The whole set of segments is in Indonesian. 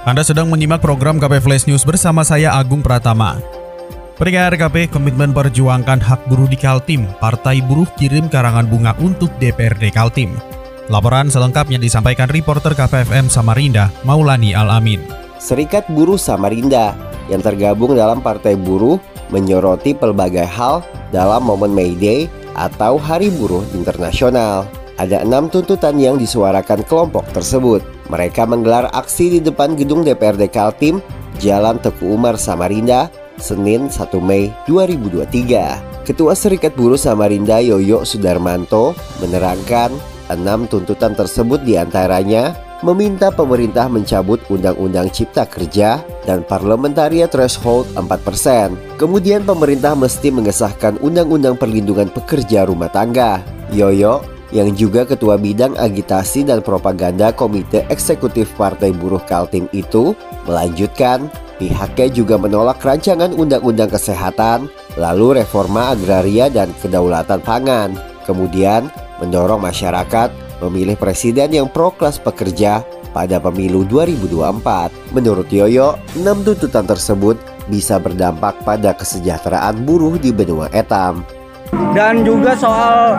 Anda sedang menyimak program KP Flash News bersama saya Agung Pratama. Pendengar KP Komitmen Perjuangkan Hak Buruh di Kaltim, Partai Buruh kirim karangan bunga untuk DPRD Kaltim. Laporan selengkapnya disampaikan reporter KPFM Samarinda, Maulani Al-Amin. Serikat Buruh Samarinda yang tergabung dalam Partai Buruh menyoroti pelbagai hal dalam momen May Day atau Hari Buruh Internasional. Ada enam tuntutan yang disuarakan kelompok tersebut. Mereka menggelar aksi di depan gedung DPRD Kaltim, Jalan Teku Umar Samarinda, Senin 1 Mei 2023. Ketua Serikat Buruh Samarinda Yoyo Sudarmanto menerangkan enam tuntutan tersebut di antaranya meminta pemerintah mencabut Undang-Undang Cipta Kerja dan Parlementaria Threshold 4%. Kemudian pemerintah mesti mengesahkan Undang-Undang Perlindungan Pekerja Rumah Tangga. Yoyo yang juga ketua bidang agitasi dan propaganda Komite Eksekutif Partai Buruh Kaltim itu melanjutkan pihaknya juga menolak rancangan Undang-Undang Kesehatan, lalu reforma agraria dan kedaulatan pangan. Kemudian mendorong masyarakat memilih presiden yang pro kelas pekerja pada pemilu 2024. Menurut Yoyo, enam tuntutan tersebut bisa berdampak pada kesejahteraan buruh di benua etam. Dan juga soal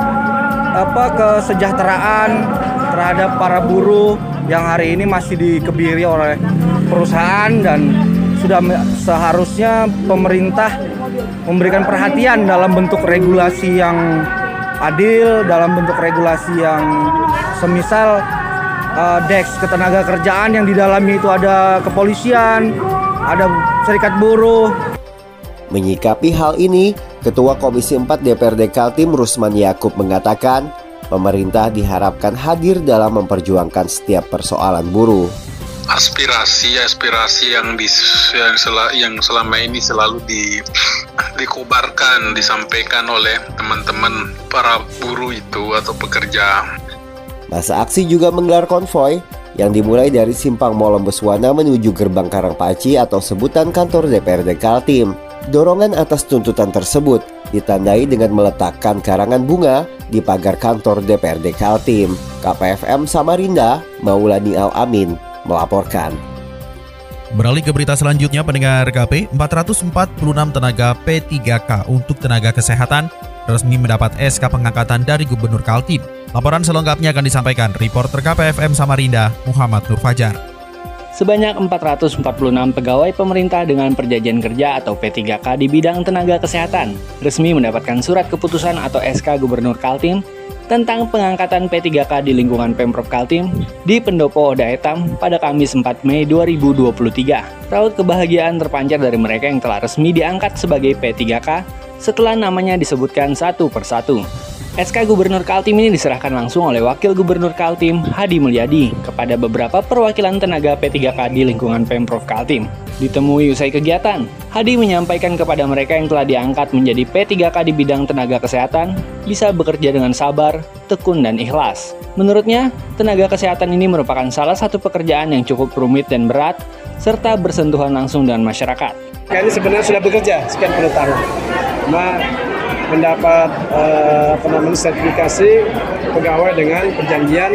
apa kesejahteraan terhadap para buruh yang hari ini masih dikebiri oleh perusahaan dan sudah seharusnya pemerintah memberikan perhatian dalam bentuk regulasi yang adil, dalam bentuk regulasi yang semisal uh, Dex ketenaga kerjaan yang di dalamnya itu ada kepolisian, ada serikat buruh. Menyikapi hal ini, Ketua Komisi 4 DPRD Kaltim Rusman Yakub mengatakan, pemerintah diharapkan hadir dalam memperjuangkan setiap persoalan buruh. Aspirasi-aspirasi yang di yang, sel, yang selama ini selalu di dikobarkan, disampaikan oleh teman-teman para buruh itu atau pekerja. Masa aksi juga menggelar konvoy yang dimulai dari Simpang Molom Beswana menuju Gerbang Karangpaci atau sebutan kantor DPRD Kaltim. Dorongan atas tuntutan tersebut ditandai dengan meletakkan karangan bunga di pagar kantor DPRD Kaltim. KPFM Samarinda, Maulani Al-Amin, melaporkan. Beralih ke berita selanjutnya, pendengar KP, 446 tenaga P3K untuk tenaga kesehatan resmi mendapat SK pengangkatan dari Gubernur Kaltim. Laporan selengkapnya akan disampaikan reporter KPFM Samarinda, Muhammad Nur Fajar. Sebanyak 446 pegawai pemerintah dengan perjanjian kerja atau P3K di bidang tenaga kesehatan resmi mendapatkan surat keputusan atau SK Gubernur Kaltim tentang pengangkatan P3K di lingkungan Pemprov Kaltim di Pendopo Oda Etam pada Kamis 4 Mei 2023. Raut kebahagiaan terpancar dari mereka yang telah resmi diangkat sebagai P3K setelah namanya disebutkan satu persatu. SK Gubernur Kaltim ini diserahkan langsung oleh Wakil Gubernur Kaltim, Hadi Mulyadi, kepada beberapa perwakilan tenaga P3K di lingkungan Pemprov Kaltim. Ditemui usai kegiatan, Hadi menyampaikan kepada mereka yang telah diangkat menjadi P3K di bidang tenaga kesehatan, bisa bekerja dengan sabar, tekun, dan ikhlas. Menurutnya, tenaga kesehatan ini merupakan salah satu pekerjaan yang cukup rumit dan berat, serta bersentuhan langsung dengan masyarakat. Kami sebenarnya sudah bekerja sekian puluh tahun. Nah, mendapat uh, apa namanya sertifikasi pegawai dengan perjanjian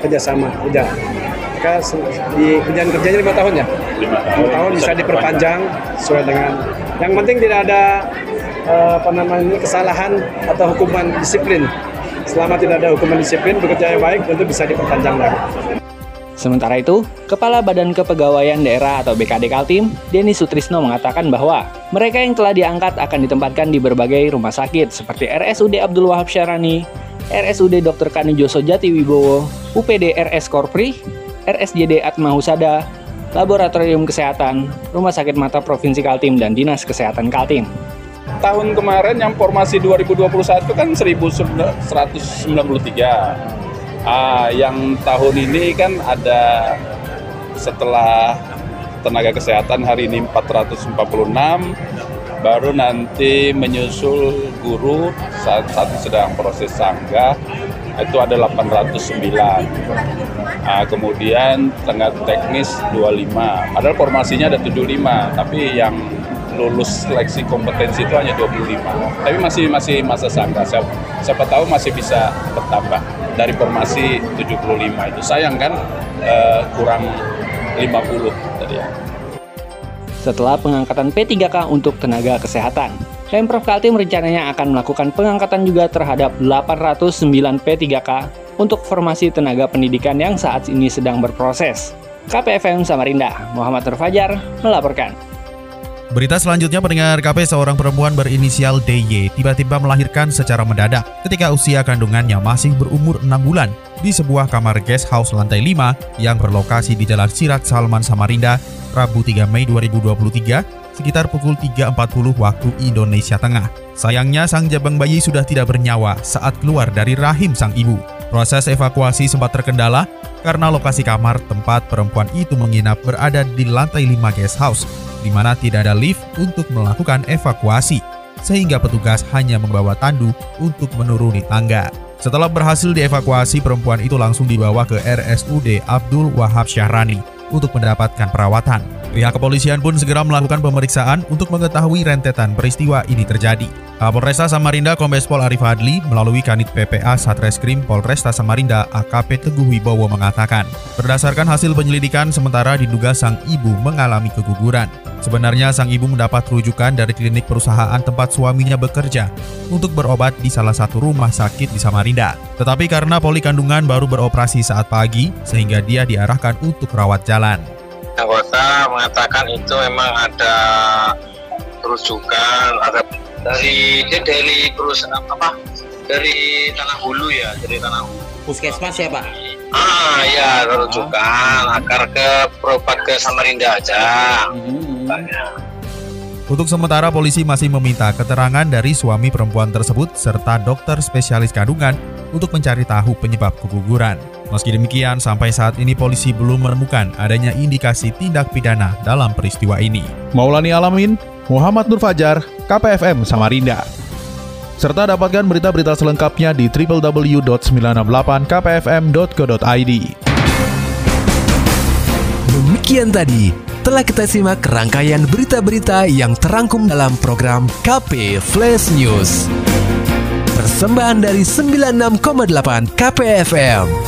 kerjasama. Udah maka di perjanjian kerjanya lima tahun ya? Lima tahun. Bisa diperpanjang sesuai dengan. Yang penting tidak ada uh, apa namanya kesalahan atau hukuman disiplin. Selama tidak ada hukuman disiplin bekerja yang baik tentu bisa diperpanjang lagi Sementara itu, Kepala Badan Kepegawaian Daerah atau BKD Kaltim, Denny Sutrisno mengatakan bahwa mereka yang telah diangkat akan ditempatkan di berbagai rumah sakit seperti RSUD Abdul Wahab Syarani, RSUD Dr. Kanijoso Jati Wibowo, UPD RS Korpri, RSJD Atma Husada, Laboratorium Kesehatan, Rumah Sakit Mata Provinsi Kaltim, dan Dinas Kesehatan Kaltim. Tahun kemarin yang formasi 2021 kan 1193 Ah, yang tahun ini kan ada setelah tenaga kesehatan hari ini 446 baru nanti menyusul guru saat saat sedang proses sanggah itu ada 809 nah, kemudian tengah teknis 25 padahal formasinya ada 75 tapi yang lulus seleksi kompetensi itu hanya 25 tapi masih masih masa sanggah siapa, siapa tahu masih bisa bertambah dari formasi 75 itu sayang kan eh, kurang 50 tadi ya setelah pengangkatan P3K untuk tenaga kesehatan. Pemprov Kaltim rencananya akan melakukan pengangkatan juga terhadap 809 P3K untuk formasi tenaga pendidikan yang saat ini sedang berproses. KPFM Samarinda, Muhammad Terfajar melaporkan. Berita selanjutnya pendengar KP seorang perempuan berinisial DY tiba-tiba melahirkan secara mendadak ketika usia kandungannya masih berumur 6 bulan di sebuah kamar guest house lantai 5 yang berlokasi di Jalan Sirat Salman Samarinda, Rabu 3 Mei 2023 sekitar pukul 3.40 waktu Indonesia Tengah. Sayangnya sang jabang bayi sudah tidak bernyawa saat keluar dari rahim sang ibu. Proses evakuasi sempat terkendala karena lokasi kamar tempat perempuan itu menginap berada di lantai 5 guest house, di mana tidak ada lift untuk melakukan evakuasi, sehingga petugas hanya membawa tandu untuk menuruni tangga. Setelah berhasil dievakuasi, perempuan itu langsung dibawa ke RSUD Abdul Wahab Syahrani untuk mendapatkan perawatan. Pihak kepolisian pun segera melakukan pemeriksaan untuk mengetahui rentetan peristiwa ini terjadi. Kapolresta Samarinda Kombes Pol Arif Adli melalui Kanit PPA Satreskrim Polresta Samarinda AKP Teguh Wibowo mengatakan, berdasarkan hasil penyelidikan sementara diduga sang ibu mengalami keguguran. Sebenarnya sang ibu mendapat rujukan dari klinik perusahaan tempat suaminya bekerja untuk berobat di salah satu rumah sakit di Samarinda. Tetapi karena poli kandungan baru beroperasi saat pagi, sehingga dia diarahkan untuk rawat jalan. Anggota mengatakan itu memang ada rujukan, ada dari dia dari perusahaan apa? Dari Tanah Hulu ya, dari Tanah Hulu. Puskesmas ya Pak? Ah ya, rujukan agar ke berobat ke Samarinda aja. Untuk sementara polisi masih meminta keterangan dari suami perempuan tersebut serta dokter spesialis kandungan untuk mencari tahu penyebab keguguran. Meski demikian, sampai saat ini polisi belum menemukan adanya indikasi tindak pidana dalam peristiwa ini. Maulani Alamin, Muhammad Nur Fajar, KPFM Samarinda. Serta dapatkan berita-berita selengkapnya di www.968kpfm.co.id. Demikian tadi telah kita simak rangkaian berita-berita yang terangkum dalam program KP Flash News. Persembahan dari 96,8 KPFM.